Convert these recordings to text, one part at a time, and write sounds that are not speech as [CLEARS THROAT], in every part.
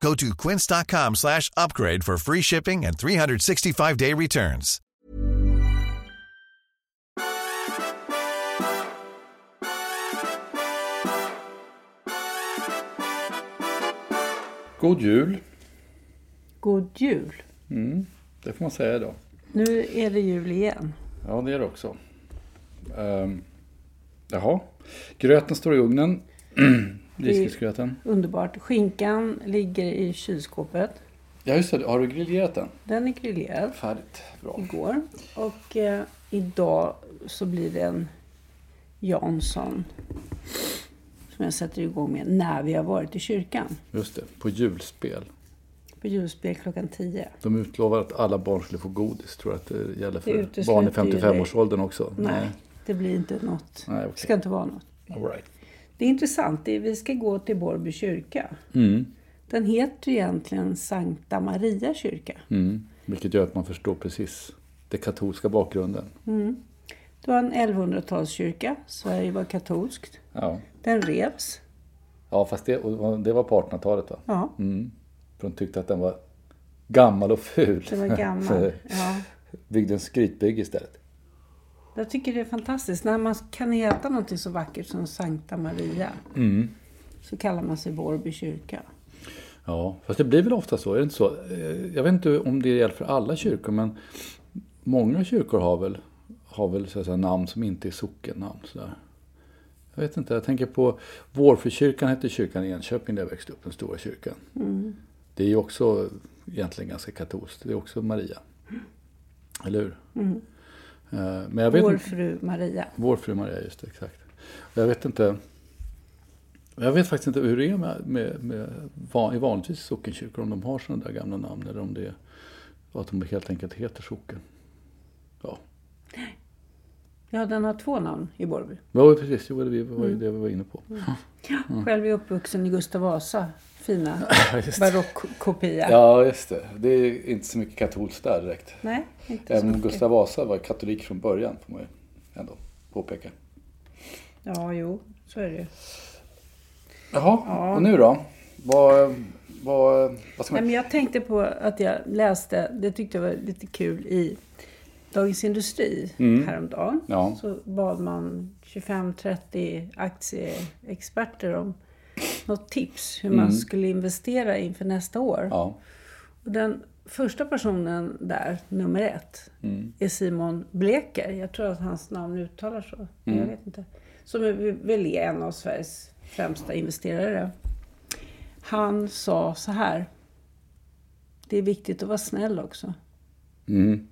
Go to quince.com slash upgrade for free shipping and 365-day returns. God jul. God jul. Det får man säga idag. Nu är det jul igen. Ja, det är det också. Um, jaha. Gröten står i ugnen. [CLEARS THROAT] Risgrynsgröten. Underbart. Skinkan ligger i kylskåpet. Ja, just det. Har du grillerat den? Den är grillerad Färdigt. Bra. igår. Och eh, idag så blir det en Jansson. Som jag sätter igång med när vi har varit i kyrkan. Just det. På julspel. På julspel klockan 10. De utlovar att alla barn skulle få godis. Tror att det gäller Det för utesluter barn i ju dig. 55-årsåldern också. Nej, det blir inte något. Nej, Det okej. ska inte vara något. All right. Det är intressant. Det är, vi ska gå till Borrby kyrka. Mm. Den heter egentligen Sankta Maria kyrka. Mm. Vilket gör att man förstår precis den katolska bakgrunden. Det var en 1100-talskyrka. Sverige var katolskt. Ja, Den revs. ja fast det, det var på 1800-talet va? Ja, Mm. För de tyckte att den var gammal och ful. den var gammal. [LAUGHS] Ja. byggde en skrytbygge istället. Jag tycker det är fantastiskt. När man kan heta någonting så vackert som Sankta Maria. Så kallar man sig Borrby kyrka. Ja, fast det blir väl ofta så, är det inte så? Eh, Jag vet inte om det gäller för alla kyrkor, men många kyrkor har väl, har väl så säga, namn som inte är sockennamn. Sådär. Jag vet inte, jag tänker på Vårfrukyrkan hette kyrkan i Enköping där jag växte upp, den stora kyrkan. Det är ju också egentligen ganska katolskt, det är också Maria. Eller hur? Eh, Men jag vet Vår inte, fru Maria. vår fru Maria, just det, exakt. Jag vet inte, jag vet faktiskt inte hur det är med, med, med van, i vanligtvis sockenkyrkor, om de har sådana där gamla namn eller om det är att de helt enkelt heter socken. Ja, Ja, den har två namn i Borrby. ja precis, det var det vi var, det vi var inne på. Själv är jag uppvuxen i Gustav Vasa. Fina [LAUGHS] barockkopia. Ja, just det. Det är inte så mycket katolskt där direkt. Nej, inte så Även om mycket. Gustav Vasa var katolik från början, får man ju ändå påpeka. Ja, jo, så är det ju. Jaha, och nu då? Vad, vad, vad ska Nej, man... men jag tänkte på att jag läste, det tyckte jag var lite kul, i Dagens Industri häromdagen. Ja. Så bad man 25-30 aktieexperter om något tips hur man skulle investera inför nästa år. Ja, Och den första personen där, nummer ett, är Simon Bleker. Jag tror att hans namn uttalar så. men Jag vet inte. Som är- väl är en av Sveriges främsta investerare. Han sa så här. Det är viktigt att vara snäll också. mm.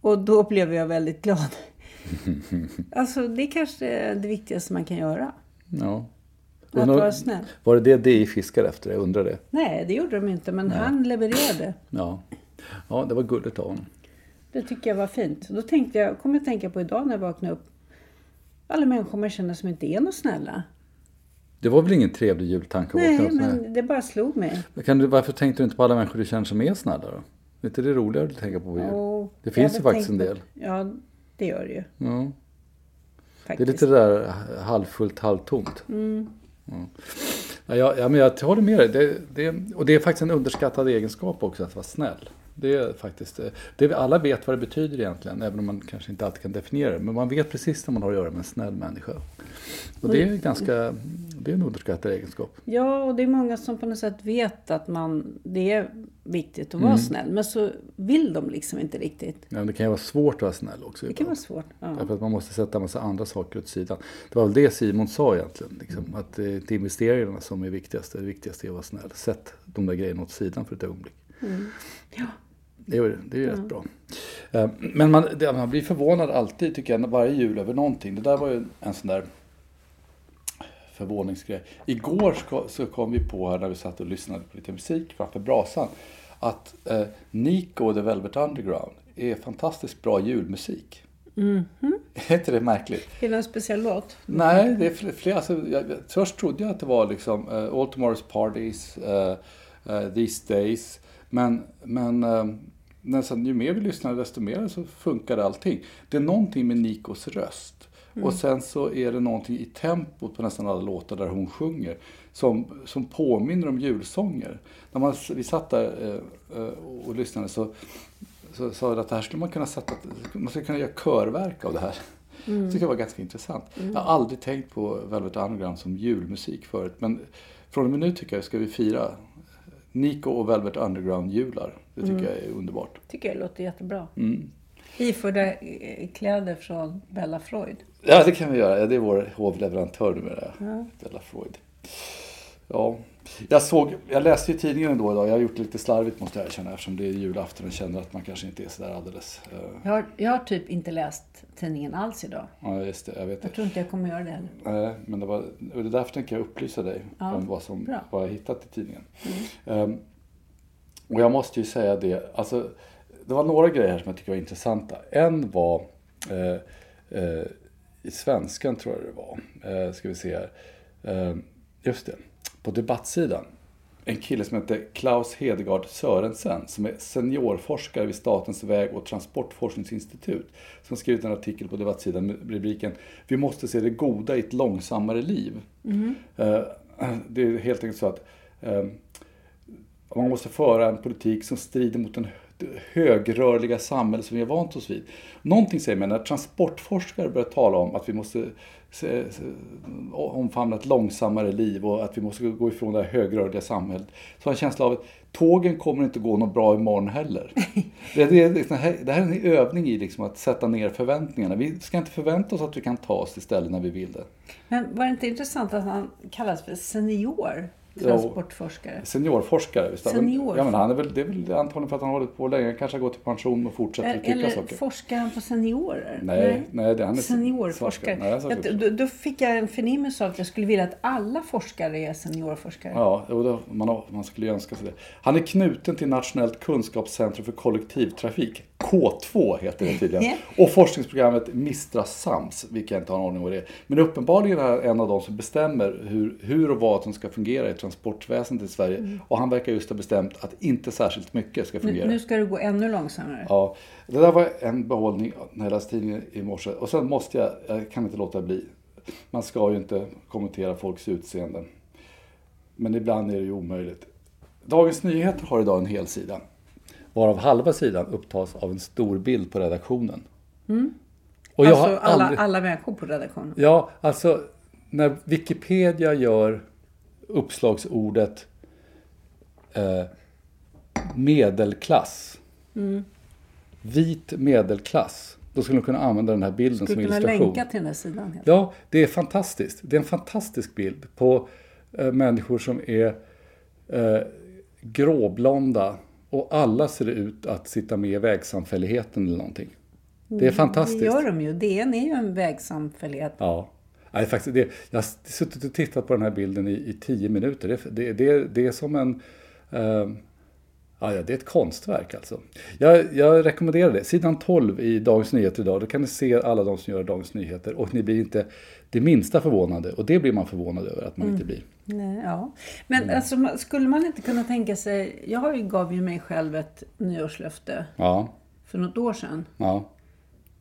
Och då blev jag väldigt glad. [LAUGHS] alltså det är kanske är det viktigaste man kan göra. ja. Att vara snäll. Var det det DI fiskade efter? Jag undrar det. Nej, det gjorde de inte. Men han levererade. Ja, ja det var gulligt av honom. Det tycker jag var fint. Då tänkte jag, kom jag att tänka på idag när jag vaknade upp. Alla människor man känner som inte är något snälla. Det var väl ingen trevlig jultanke Nej, med? men det bara slog mig. Kan du, varför tänkte du inte på alla människor du känner som är snälla då? Är inte det roligare att tänka på jul? Och det finns ju faktiskt en del. på- Ja, det gör det ju. Ja. Det är lite det där halvfullt, halvtomt. Mm. Ja. Ja, jag, ja, men jag håller med dig. Det, det, och det är faktiskt en underskattad egenskap också att vara snäll. Det är faktiskt, eh, det, alla vet vad det betyder egentligen, även om man kanske inte alltid kan definiera det. Men man vet precis när man har att göra med en snäll människa. Och det är ganska, det är en underskattad egenskap. Ja, och det är många som på något sätt vet att man, det är viktigt att vara Mm. snäll. Men så vill de liksom inte riktigt. Ja, det kan ju vara svårt att vara snäll också. Det kan vara svårt. Ja. Därför att man måste sätta en massa andra saker åt sidan. Det var väl det Simon sa egentligen. Liksom, att det är investeringarna som är viktigast. Det viktigaste är att vara snäll. Sätt de där grejerna åt sidan för ett ögonblick. Ja. Det är, det är ju rätt bra. Eh, Men man, det, man blir förvånad alltid tycker jag varje jul över någonting. Det där var ju en sån där förvåningsgrej. Igår ska, så kom vi på här när vi satt och lyssnade på lite musik framför brasan. Att eh, Nico och The Velvet Underground är fantastiskt bra julmusik. [LAUGHS] Är inte det märkligt? Är det en speciell låt? Nej, det är fl- flera. Alltså, jag, först trodde jag att det var liksom uh, All Tomorrow's Parties, uh, uh, These Days. Men, men uh, nästan, ju mer vi lyssnade desto mer så funkade allting. Det är någonting med Nikos röst. Och sen så är det någonting i tempot på nästan alla låtar där hon sjunger som, som påminner om julsånger. När man, vi satt där eh, eh, och lyssnade så, så sa jag att det här skulle man kunna sätta, man skulle kunna göra körverk av det här. Det tycker jag var ganska intressant. Jag har aldrig tänkt på Velvet Underground som julmusik förut. Men från och med nu tycker jag ska vi fira Nico och Velvet Underground-jular. Det tycker jag är underbart. tycker jag låter jättebra. Mm. Iförda eh, kläder från Bella Freud. Ja, det kan vi göra. Ja, Det är vår hovleverantör numera, Bella Freud. Ja, jag, såg, jag läste i tidningen ändå idag. Jag har gjort det lite slarvigt måste jag erkänna eftersom det är julafton och känner att man kanske inte är sådär alldeles... eh, Jag har, jag har typ inte läst tidningen alls idag. Ja, just det. Jag vet Jag tror inte jag kommer göra det heller. Nej, men det var, och det är därför tänker jag upplysa dig Ja, om vad, som, bra. vad jag hittat i tidningen. Ehm, och jag måste ju säga det, alltså, det var några grejer här som jag tycker var intressanta. En var eh, eh, i svenskan tror jag det var, eh, ska vi se här. Eh, just det, på debattsidan. En kille som heter Klaus Hedegaard Sörensen som är seniorforskare vid Statens väg och transportforskningsinstitut. Som skrivit en artikel på debattsidan med rubriken Vi måste se det goda i ett långsammare liv. Eh, Det är helt enkelt så att eh, man måste föra en politik som strider mot den högrörliga samhälle som vi har vant oss vid. Någonting säger mig när transportforskare börjar tala om att vi måste se- se- omfamna ett långsammare liv och att vi måste gå ifrån det här högrörliga samhället. Så har jag en känsla av att tågen kommer inte gå något bra imorgon heller. [LAUGHS] Det, det, liksom- det, här, det här är en övning i liksom att sätta ner förväntningarna. Vi ska inte förvänta oss att vi kan ta oss till ställen när vi vill det. Men var det inte intressant att han kallas för senior transportforskare? Seniorforskare. Visst? Senior. Ja, men han är väl, det är väl antagligen för att han har hållit på länge. Han kanske har gått i pension och fortsätter tycka Eller saker. forskar han på seniorer? Nej, nej, det- han är Seniorforskare. forskare. Nej, Jag- då, då fick jag en förnimmelse av att jag skulle vilja att alla forskare är seniorforskare. Ja, det, man, har- man skulle önska sig det. Han är knuten till Nationellt kunskapscentrum för kollektivtrafik. K2 heter det tydligen. Och forskningsprogrammet Mistra Sams, vilket jag inte har en aning om vad det är. Men uppenbarligen är han en av de som bestämmer hur, hur och vad som ska fungera i transportväsendet i Sverige. Och han verkar just ha bestämt att inte särskilt mycket ska Mm. Nu, fungera. nu ska det gå ännu långsammare. Ja, det där var en behållning när jag läste tidningen i morse. Och sen måste jag, jag kan inte låta bli. Man ska ju inte kommentera folks utseende. Men ibland är det ju omöjligt. Dagens Nyheter har idag en hel sida. Varav halva sidan upptas av en stor bild på redaktionen. Och jag alltså har alla, aldrig... alla människor på redaktionen. Ja, alltså när Wikipedia gör uppslagsordet eh, medelklass, vit medelklass, då skulle de kunna använda den här bilden som Skulle kunna illustration. länka till den här sidan. Helt. Ja, det är fantastiskt. Det är en fantastisk bild på eh, människor som är eh, gråblonda och alla ser ut att sitta med i vägsamfälligheten eller någonting. Det är fantastiskt. Det gör de ju. DN är ju en vägsamfällighet. Ja. Nej, faktiskt, det, jag har suttit och tittat på den här bilden i, i tio minuter. Det, det, det, det är som en... Eh, Ja, det är ett konstverk alltså. Jag, jag rekommenderar det. Sidan 12 i Dagens Nyheter idag, då kan ni se alla de som gör Dagens Nyheter och ni blir inte det minsta förvånade. Och det blir man förvånad över att man inte blir. Nej, ja. Men Mm. alltså, skulle man inte kunna tänka sig... Jag gav ju mig själv ett nyårslöfte Ja, för något år sedan. ja.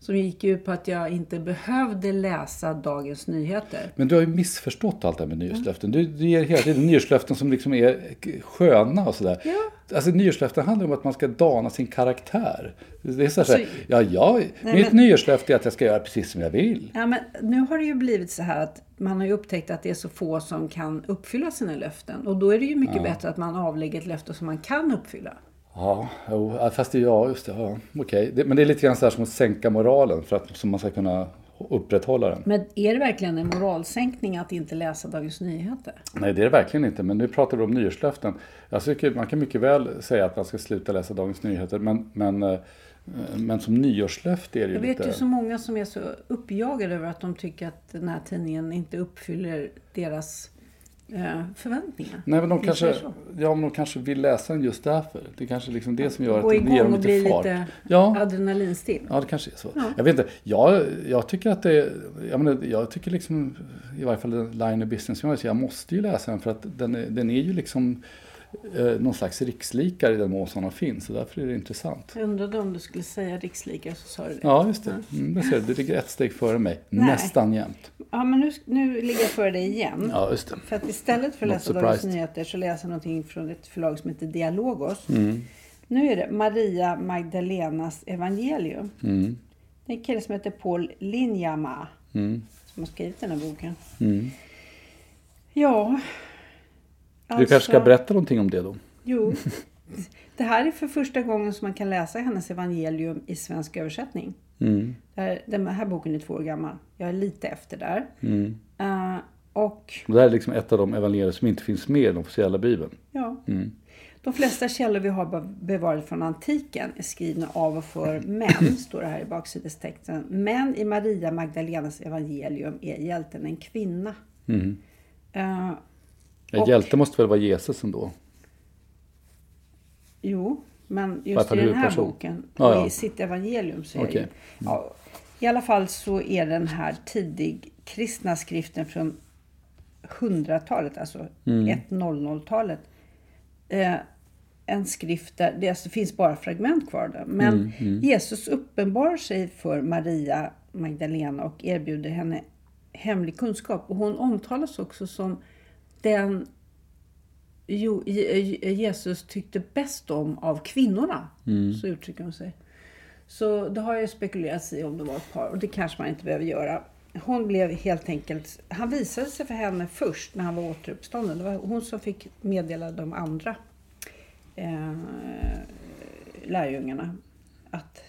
Som gick ut på att jag inte behövde läsa Dagens Nyheter. Men du har ju missförstått allt det här med nyårslöften. Du, du ger hela tiden nyårslöften som liksom är sköna och sådär. Ja. Alltså nyårslöften handlar om att man ska dana sin karaktär. Det är så här, Alltså, ja, jag, mitt men- nyårslöfte är att jag ska göra precis som jag vill. Ja, men nu har det ju blivit så här att man har ju upptäckt att det är så få som kan uppfylla sina löften. Och då är det ju mycket bättre att man avlägger ett löfte som man kan uppfylla. Ja, jo, fast det, ja, just det. Ja, okej. det, men det är lite grann så här som att sänka moralen för att så man ska kunna upprätthålla den. Men är det verkligen en moralsänkning att inte läsa Dagens Nyheter? Nej, det är det verkligen inte. Men nu pratar vi om nyårslöften. Jag tycker man kan mycket väl säga att man ska sluta läsa Dagens Nyheter. Men, men, eh, men som nyårslöfte är det ju Jag vet lite... ju så många som är så uppjagade över att de tycker att den här tidningen inte uppfyller deras förväntningar. Nej, men de kanske, ja, men de kanske vill läsa den just därför. Det är kanske liksom det som gör Gå att det ger igång dem och bli lite fart. lite Ja, adrenalinstill. Ja, det kanske är så. Jag vet inte. Jag, jag tycker att det jag, menar, jag tycker liksom, i varje fall Line of Business jag måste ju läsa den för att den är, den är ju liksom eh, någon slags rikslikare i den mån sådana finns. Och därför är det intressant. Jag undrade om du skulle säga rikslikare så sa du det. Ja, just det. Mm, det, ser du, det ligger ett steg före mig. Nej. Nästan jämt. Ja, men nu, nu ligger jag före dig igen. Ja, just det. För att istället för att läsa Dagens. Nyheter så läser jag någonting från ett förlag som heter Dialogos. Mm. Nu är det Maria Magdalenas evangelium. Mm. Det är en kille som heter Paul Linjama Mm. som har skrivit den här boken. Mm. Ja, Du kanske ska berätta någonting om det då? Jo. [LAUGHS] Det här är för första gången som man kan läsa hennes evangelium i svensk översättning. Mm. Den här boken är två år gammal. Jag är lite efter där. Mm. Eh, och det här är liksom ett av de evangelier som inte finns med i den officiella bibeln. ja, Mm. de flesta källor vi har be- bevarat från antiken är skrivna av och för män, [CLEARS THROAT] står det här i baksidestexten. Men i Maria Magdalenas evangelium är hjälten en kvinna. Mm. Eh, Ja, Hjälte måste väl vara Jesus ändå? Jo, men just i den här huvudperson. boken och ja. i sitt evangelium så är det ju, ja, I alla fall så är den här tidig kristna skriften från 100-talet, alltså Mm. 100-talet. Eh, en skrift där det alltså finns bara fragment kvar där. Men Mm, Jesus uppenbarar sig för Maria Magdalena och erbjuder henne hemlig kunskap. Och hon omtalas också som den Jo, Jesus tyckte bäst om av kvinnorna. Så uttrycker hon sig. Så det har ju spekulerats i om det var ett par och det kanske man inte behöver göra. Hon blev helt enkelt, han visade sig för henne först när han var återuppstånden. Det var hon som fick meddela de andra eh, lärjungarna att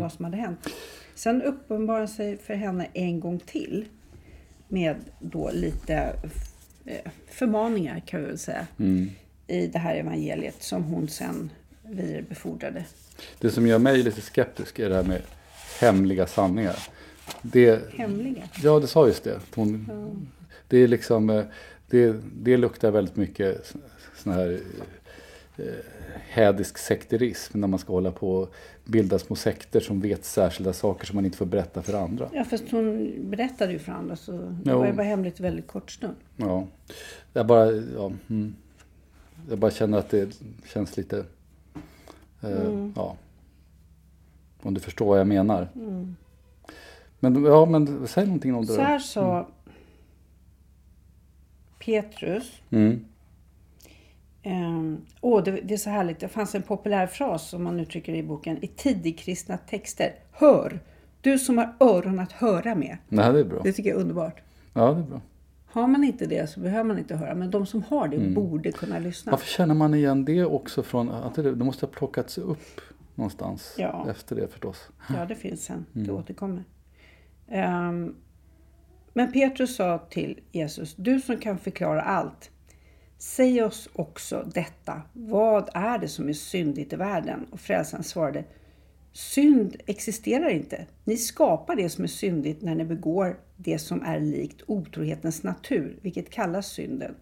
vad som hade hänt. Sen uppenbarade sig för henne en gång till med då lite förmaningar kan vi väl säga i det här evangeliet som hon sen vidarebefordrade. Det som gör mig lite skeptisk är det här med hemliga sanningar. Det, Hemliga. ja, det sa just det. Hon, Det är liksom, eh, det, det luktar väldigt mycket sån här eh, hädisk sekterism när man ska hålla på och bilda små sekter som vet särskilda saker som man inte får berätta för andra. Ja, fast hon berättade ju för andra så det Jo. var ju bara hemligt väldigt kort stund. Ja, jag bara, ja, mm. jag bara känner att det känns lite, eh, ja, om du förstår vad jag menar. Men ja, men säg någonting om det Så här sa Petrus. Mm. Ehm, åh, det, det är så härligt. Det fanns en populär fras som man uttrycker i boken i tidigkristna texter. Hör! Du som har öron att höra med. Nej, det är bra. Det tycker jag är underbart. Ja, det är bra. Har man inte det så behöver man inte höra. Men de som har det borde kunna lyssna. Varför känner man igen det också från, att det, det måste ha plockats upp någonstans Ja. efter det förstås. Ja, det finns sen. Det återkommer. Ehm, men Petrus sa till Jesus, du som kan förklara allt, säg oss också detta. Vad är det som är syndigt i världen? Och frälsaren svarade, synd existerar inte. Ni skapar det som är syndigt när ni begår det som är likt otrohetens natur, vilket kallas synden.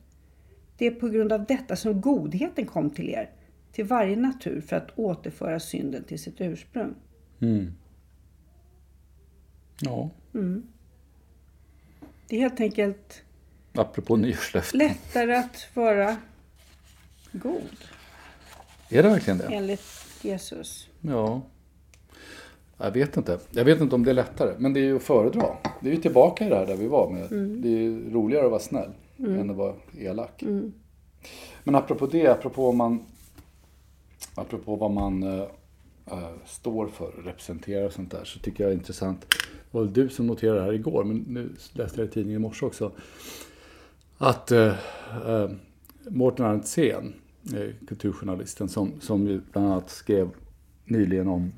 Det är på grund av detta som godheten kom till er. till varje natur för att återföra synden till sitt ursprung. Ja, Det är helt enkelt apropå nyårslöften. lättare att vara god, Är det verkligen det? enligt Jesus. Ja. Jag vet inte. Jag vet inte om det är lättare. Men det är ju att föredra. Det är ju tillbaka i det här där vi var. Med. Det är ju roligare att vara snäll än att vara elak. Men apropå det, apropå, vad man, apropå vad man eh, står för, representerar och sånt där. Så tycker jag det är intressant. Det var väl du som noterade det här igår. Men nu läste jag i tidningen i morse också. Att eh, eh, Mårten Arntzen, eh, kulturjournalisten som, som ju bland annat skrev nyligen om,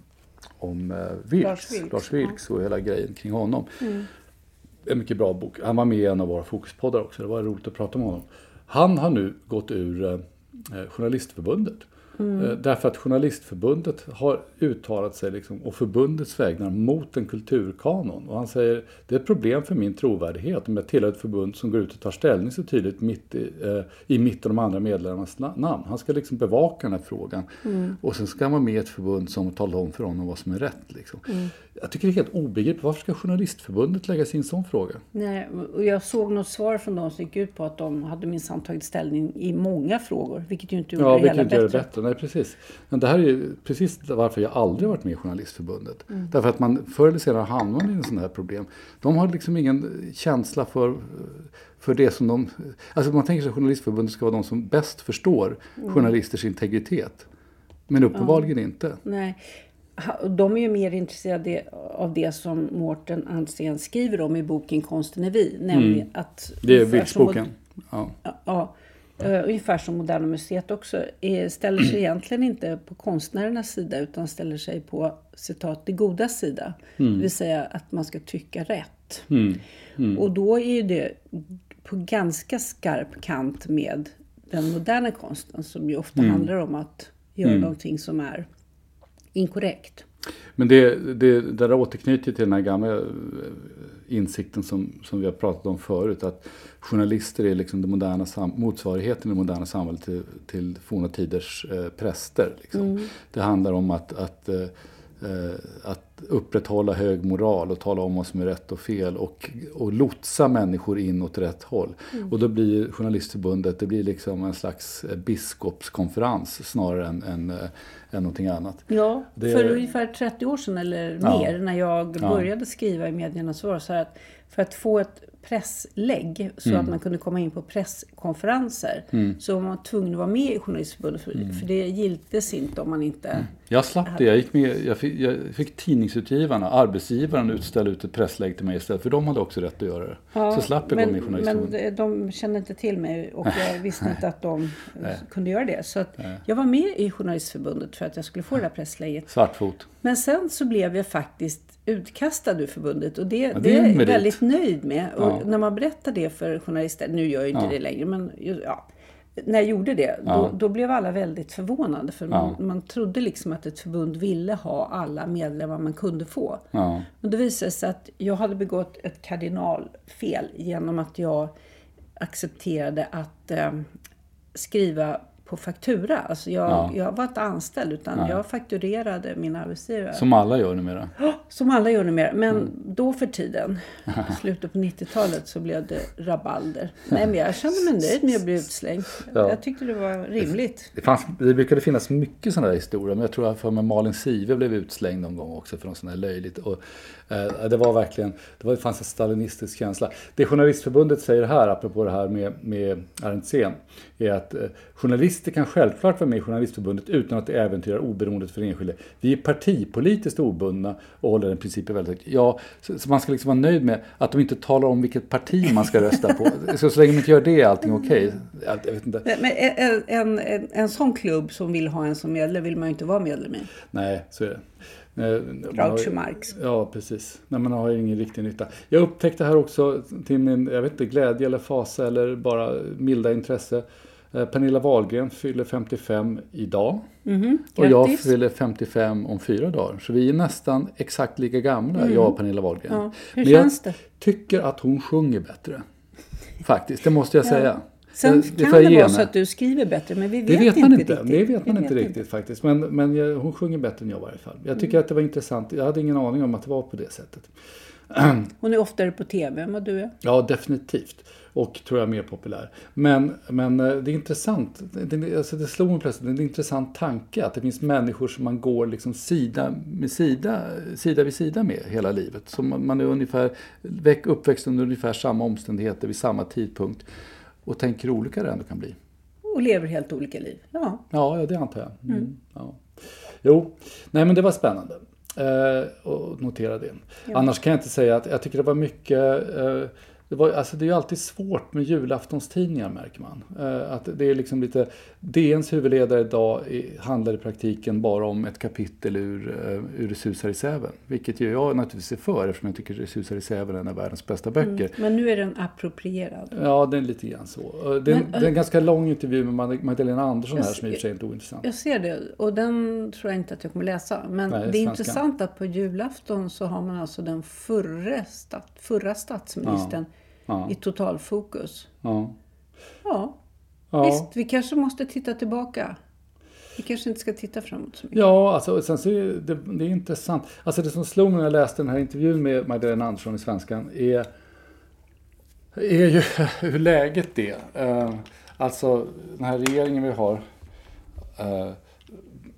om eh, Vilks, Lars Vilks, och hela grejen kring honom. En mycket bra bok. Han var med i en av våra fokuspoddar också. Det var roligt att prata med honom. Han har nu gått ur eh, eh, Journalistförbundet. Eh, Därför att Journalistförbundet har uttalat sig liksom, och förbundets vägnar mot en kulturkanon. Och han säger det är ett problem för min trovärdighet om jag tillhör ett förbund som går ut och tar ställning så tydligt mitt i, eh, i mitt och de andra medlemmarnas na- namn. Han ska liksom bevaka den här frågan. Och sen ska han vara med i ett förbund som talar om för honom vad som är rätt. Liksom. Jag tycker det är helt obegripligt. Varför ska Journalistförbundet lägga sig i en sån fråga? Nej, och jag såg något svar från dem som gick ut på att de hade minsann tagit ställning i många frågor, vilket ju inte gjorde Ja, det hela bättre. bättre. Nej, precis. Men det här är ju precis varför jag aldrig varit med i Journalistförbundet. Mm. Därför att man förr eller senare hamnar i en sån här problem. De har liksom ingen känsla för, för det som de... Alltså man tänker sig att Journalistförbundet ska vara de som bäst förstår Mm. journalisters integritet. Men uppenbarligen inte. Nej. De är ju mer intresserade av det som Mårten Andrén skriver om i boken Konsten är vi. Nämligen att... Mm. Det är som Vilksboken. Ja. Ja, eh, ungefär som Moderna Museet också. eh, Ställer sig [CLEARS THROAT] egentligen inte på konstnärernas sida utan ställer sig på citat det goda sida. Mm. Det vill säga att man ska tycka rätt. Och då är det på ganska skarp kant med den moderna konsten som ju ofta handlar om att göra någonting som är inkorrekt. Men det, det, det där återknyter till den här gamla eh, insikten som, som vi har pratat om förut. Att journalister är liksom det moderna motsvarigheten i det moderna samhället till, till forna tiders eh, präster. Liksom. Det handlar om att, att, eh, att upprätthålla hög moral och tala om vad som är rätt och fel och, och lotsa människor in åt rätt håll. Och då blir Journalistförbundet det blir liksom en slags eh, biskopskonferens snarare än, än, eh, än någonting annat. Ja, Det- för ungefär 30 år sedan eller Ja. mer när jag Ja. började skriva i medierna så var det så här att för att få ett presslägg så Mm. att man kunde komma in på presskonferenser så var man tvungen att vara med i Journalistförbundet för, Mm. för det giltes inte om man inte... Jag slapp det. Jag, gick med, jag, fick, jag fick tidningsutgivarna, arbetsgivaren, utställa ut ett presslägg till mig istället. För de hade också rätt att göra det. så slapp jag gå men, med i men Journalistförbundet. de kände inte till mig och jag [LAUGHS] visste inte att de kunde göra det. Så att jag var med i Journalistförbundet för att jag skulle få det där presslägget. Svartfot. Men sen så blev jag faktiskt utkastad ur förbundet och det, det det är jag väldigt nöjd med. Och Ja. när man berättar det för journalister, nu gör jag inte Ja. det längre, men ja, när jag gjorde det, Ja. då, då blev alla väldigt förvånade. För man, man trodde liksom att ett förbund ville ha alla medlemmar man kunde få. Ja. Men det visade sig att jag hade begått ett kardinalfel genom att jag accepterade att eh, skriva på faktura. Alltså jag, Ja. jag var inte anställd utan jag fakturerade min arbetsgivare. Som alla gör numera. Som alla gör numera. Men Mm. då för tiden, [LAUGHS] i slutet på 90-talet, så blev det rabalder. [LAUGHS] Nej, men jag kände mig nöjd med att bli utslängd. Ja. Jag tyckte det var rimligt. Det, fanns, det brukade finnas mycket sådana där historier. Men jag tror att för mig Malin Sive blev utslängd någon gång också för något sånt här löjligt. Och, eh, det var verkligen, det, var, det fanns en stalinistisk känsla. Det Journalistförbundet säger här, apropå det här med, med Arentzen, är att eh, journalister kan självklart vara med i Journalistförbundet utan att det äventyrar oberoendet för den enskilde. Vi är partipolitiskt obundna och håller den principen väldigt högt. Ja, så, så man ska liksom vara nöjd med att de inte talar om vilket parti man ska rösta på. [LAUGHS] Så, så länge de inte gör det är allting okej. Jag, jag vet inte. Men en, en, en, en sån klubb som vill ha en som medlem vill man ju inte vara medlem i. Nej, så är det. Man Groucho Marx. Ja, precis. Nej, man har ju ingen riktig nytta. Jag upptäckte här också till min, jag vet inte, glädje eller fasa eller bara milda intresse. Eh, Pernilla Wahlgren fyller 55 idag. Och jag fyller 55 om fyra dagar. Så vi är nästan exakt lika gamla, jag och Pernilla Wahlgren. Ja. Hur Men jag känns det? tycker att hon sjunger bättre. Faktiskt, det måste jag säga. Sen det kan det vara så att du skriver bättre, men vi vet, Det vet man inte. riktigt. Det vet Vi man inte riktigt faktiskt. Men, men jag, hon sjunger bättre än jag i varje fall. Jag Mm. tycker att det var intressant. Jag hade ingen aning om att det var på det sättet. [CLEARS THROAT] Hon är oftare på tv än vad du är. Ja, definitivt. Och tror jag mer populär. Men, men eh, det är intressant. Det, alltså det slog mig plötsligt, det är en intressant tanke att det finns människor som man går liksom sida, med sida, sida vid sida med hela livet. Som man- är ungefär uppväxt under ungefär samma omständigheter vid samma tidpunkt. Och tänker hur olika det ändå kan bli. Och lever helt olika liv. Ja. Ja, det antar jag. Mm. Ja. Jo, nej men det var spännande. Eh, och notera det. Annars kan jag inte säga att jag tycker det var mycket eh, det, var, alltså det är ju alltid svårt med julaftonstidningar märker man. Eh, att det är liksom lite, DNs huvudledare idag handlar i praktiken bara om ett kapitel ur, eh, ur susar i säven. Vilket ju jag naturligtvis är för eftersom jag tycker susar i säven är en av världens bästa böcker. Men nu är den approprierad. Ja, det är lite grann så. Eh, Det är, Men, det är en ganska lång intervju med Mag- Magdalena Andersson här som i och för sig inte är ointressant. Jag ser det och den tror jag inte att jag kommer läsa. Men Nej, det är svenska. intressant att på julafton så har man alltså den förre stat, förra statsministern Ja. I totalfokus. Ja. Ja, Ja. visst. Vi kanske måste titta tillbaka. Vi kanske inte ska titta framåt så mycket. Ja, alltså, sen så är det, det är intressant. Alltså det som slog mig när jag läste den här intervjun med Magdalena Andersson i Svenskan är, är ju [LAUGHS] hur läget är. Eh, alltså den här regeringen vi har eh,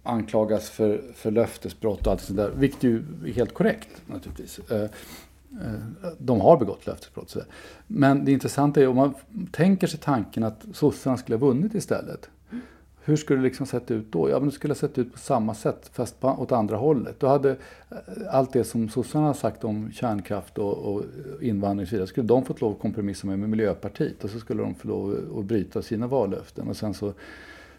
anklagas för, för löftesbrott och allt sånt där. Vilket ju är helt korrekt naturligtvis. Eh, de har begått löftesbrott. Men det intressanta är om man tänker sig tanken att sossarna skulle ha vunnit istället. Hur skulle det liksom sett ut då? Ja, men det skulle ha sett ut på samma sätt fast på, åt andra hållet. Då hade eh, allt det som sossarna har sagt om kärnkraft och, och invandring och så vidare, skulle de fått lov att kompromissa med, med Miljöpartiet och så skulle de få lov att bryta sina vallöften och sen så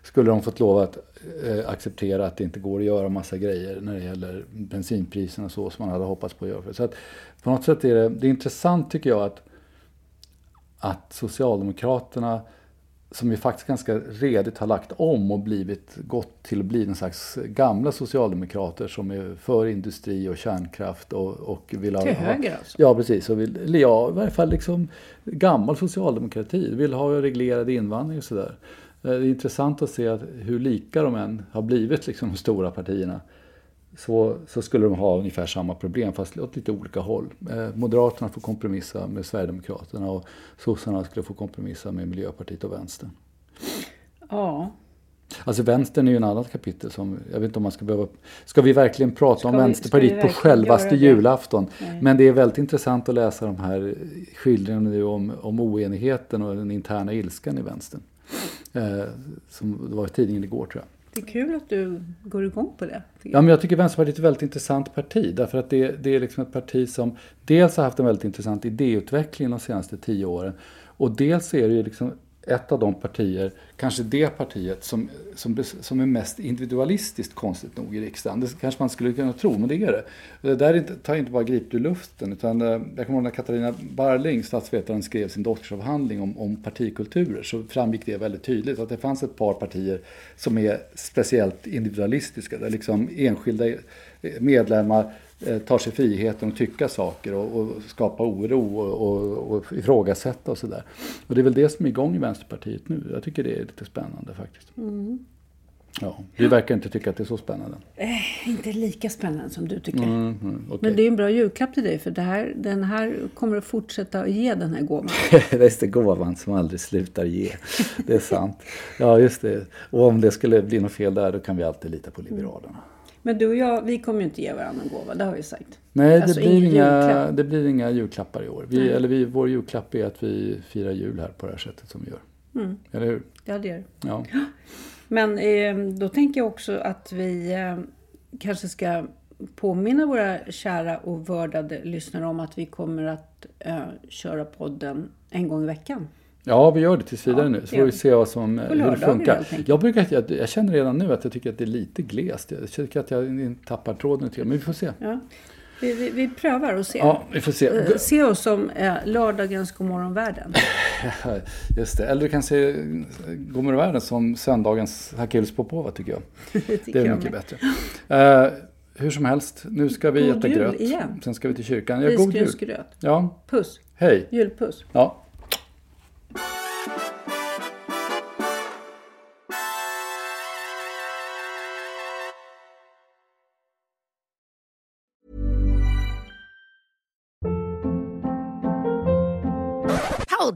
skulle de fått lov att eh, acceptera att det inte går att göra massa grejer när det gäller bensinpriserna och så som man hade hoppats på att göra. Så att på något sätt är det, det är intressant tycker jag att, att Socialdemokraterna som ju faktiskt ganska redigt har lagt om och blivit gått till att bli en slags gamla socialdemokrater som är för industri och kärnkraft och, och vill ha... Till höger alltså? Ja, precis. Och vill, ja, i varje fall liksom gammal socialdemokrati. Vill ha reglerad invandring och sådär. Eh, Det är intressant att se att hur lika de än har blivit, liksom, de stora partierna. Så, så skulle de ha ungefär samma problem fast åt lite olika håll. Eh, Moderaterna får kompromissa med Sverigedemokraterna och sossarna skulle få kompromissa med Miljöpartiet och Vänstern. Ja, Alltså vänstern är ju en annat kapitel som, jag vet inte om man ska behöva, ska vi verkligen prata om vi- Vänsterpartiet ska på självaste julafton? Nej. Men det är väldigt intressant att läsa de här skildringarna om, om oenigheten och den interna ilskan i vänstern. Eh, som det var i tidningen igår tror jag. det är kul att du går igång på det. Ja, men jag tycker Vänsterpartiet är ett väldigt intressant parti. Därför att det, det är liksom ett parti som dels har haft en väldigt intressant idéutveckling de senaste tio åren. Och dels är det ju liksom ett av de partier, kanske det partiet som, som, som är mest individualistiskt konstigt nog i riksdagen. Det kanske man skulle kunna tro, men det är det. Det där är inte, tar inte bara gripet ur luften. Utan, eh, jag kommer ihåg när Katarina Barling, statsvetaren, skrev sin doktorsavhandling om, om partikulturer så framgick det väldigt tydligt att det fanns ett par partier som är speciellt individualistiska. Där liksom enskilda eh, medlemmar tar sig friheten att tycka saker och, och skapa oro och, och, och ifrågasätta och sådär. Och det är väl det som är igång i Vänsterpartiet nu. Jag tycker det är lite spännande faktiskt. Ja, vi verkar inte tycka att det är så spännande. Inte lika spännande som du tycker. Mm, mm, okej. Men det är en bra julklapp till dig för det här, den här kommer att fortsätta att ge den här gåvan. [LAUGHS] Just det, gåvan som aldrig slutar ge. Det är sant. Ja, just det. Och om det skulle bli något fel där, då kan vi alltid lita på Liberalerna. Men du och jag, vi kommer ju inte ge varandra en gåva, det har vi sagt. Nej, det, Alltså, blir inga, det blir inga julklappar i år. Vi, eller vi, vår julklapp är att vi firar jul här på det här sättet som vi gör. Mm. Eller hur? Ja, det gör. Ja. Men eh, då tänker jag också att vi eh, kanske ska påminna våra kära och vördade lyssnare om att vi kommer att eh, köra podden en gång i veckan. Ja, vi gör det tills vidare Ja, nu. Så får vi se vad som, hur det funkar. Jag, brukar, jag, jag känner redan nu att jag tycker att det är lite glest. Jag tycker att jag tappar tråden lite. Men vi får se. Ja. Vi, vi, vi prövar och ser. Ja, vi får se. Eh, Se oss som eh, lördagens Godmorgon-världen. [LAUGHS] Just det. Eller du kan se Godmorgon världen som söndagens Hakelius Popova tycker jag. [LAUGHS] Det tycker Det är jag mycket med. bättre. Eh, hur som helst, nu ska vi God äta gröt. igen. Sen ska vi till kyrkan. Ja, god jul. Ja, Puss. hej. Julpuss. Ja.